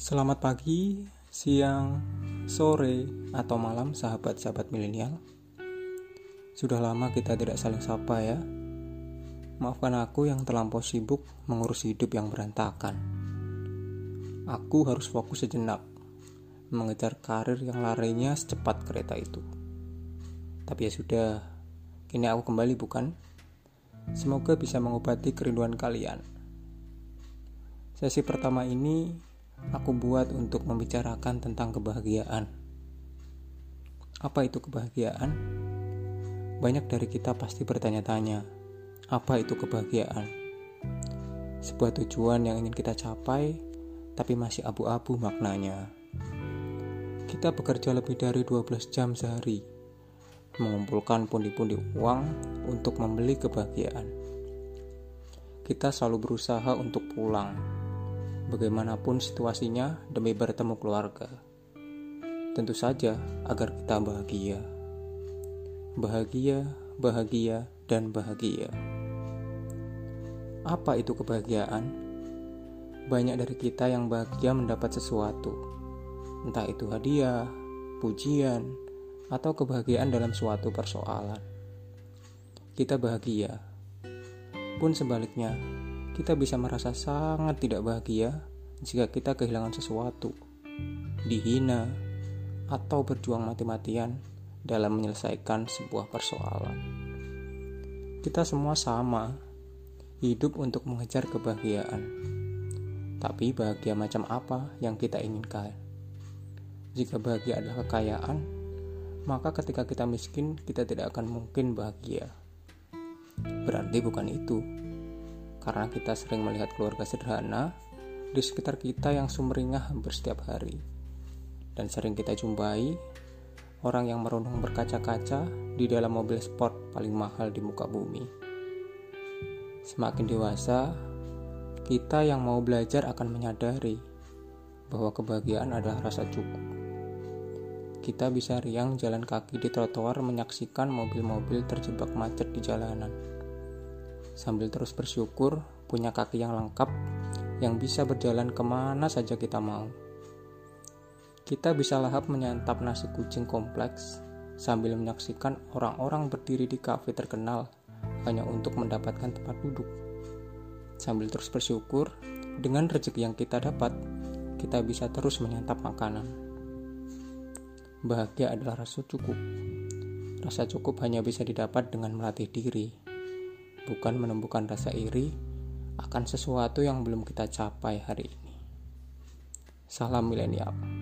Selamat pagi, siang, sore, atau malam sahabat-sahabat milenial. Sudah lama kita tidak saling sapa ya. Maafkan aku yang terlampau sibuk mengurus hidup yang berantakan. Aku harus fokus sejenak mengejar karir yang larinya secepat kereta itu. Tapi ya sudah, kini aku kembali bukan? Semoga bisa mengobati kerinduan kalian. Sesi pertama ini aku buat untuk membicarakan tentang kebahagiaan. Apa itu kebahagiaan? Banyak dari kita pasti bertanya-tanya, apa itu kebahagiaan? Sebuah tujuan yang ingin kita capai, tapi masih abu-abu maknanya. Kita bekerja lebih dari 12 jam sehari, mengumpulkan pundi-pundi uang untuk membeli kebahagiaan. Kita selalu berusaha untuk pulang, bagaimanapun situasinya demi bertemu keluarga. Tentu saja agar kita bahagia. Bahagia, bahagia, dan bahagia. Apa itu kebahagiaan? Banyak dari kita yang bahagia mendapat sesuatu. Entah itu hadiah, pujian, atau kebahagiaan dalam suatu persoalan. Kita bahagia. Pun sebaliknya, kita bisa merasa sangat tidak bahagia jika kita kehilangan sesuatu, dihina, atau berjuang mati-matian dalam menyelesaikan sebuah persoalan. Kita semua sama, hidup untuk mengejar kebahagiaan. Tapi bahagia macam apa yang kita inginkan? Jika bahagia adalah kekayaan, maka ketika kita miskin, kita tidak akan mungkin bahagia. Berarti bukan itu karena kita sering melihat keluarga sederhana di sekitar kita yang sumringah hampir setiap hari. Dan sering kita jumpai orang yang merundung berkaca-kaca di dalam mobil sport paling mahal di muka bumi. Semakin dewasa, kita yang mau belajar akan menyadari bahwa kebahagiaan adalah rasa cukup. Kita bisa riang jalan kaki di trotoar menyaksikan mobil-mobil terjebak macet di jalanan sambil terus bersyukur punya kaki yang lengkap yang bisa berjalan ke mana saja kita mau. Kita bisa lahap menyantap nasi kucing kompleks sambil menyaksikan orang-orang berdiri di kafe terkenal hanya untuk mendapatkan tempat duduk. Sambil terus bersyukur dengan rezeki yang kita dapat, kita bisa terus menyantap makanan. Bahagia adalah rasa cukup. Rasa cukup hanya bisa didapat dengan melatih diri bukan menemukan rasa iri akan sesuatu yang belum kita capai hari ini. Salam milenial.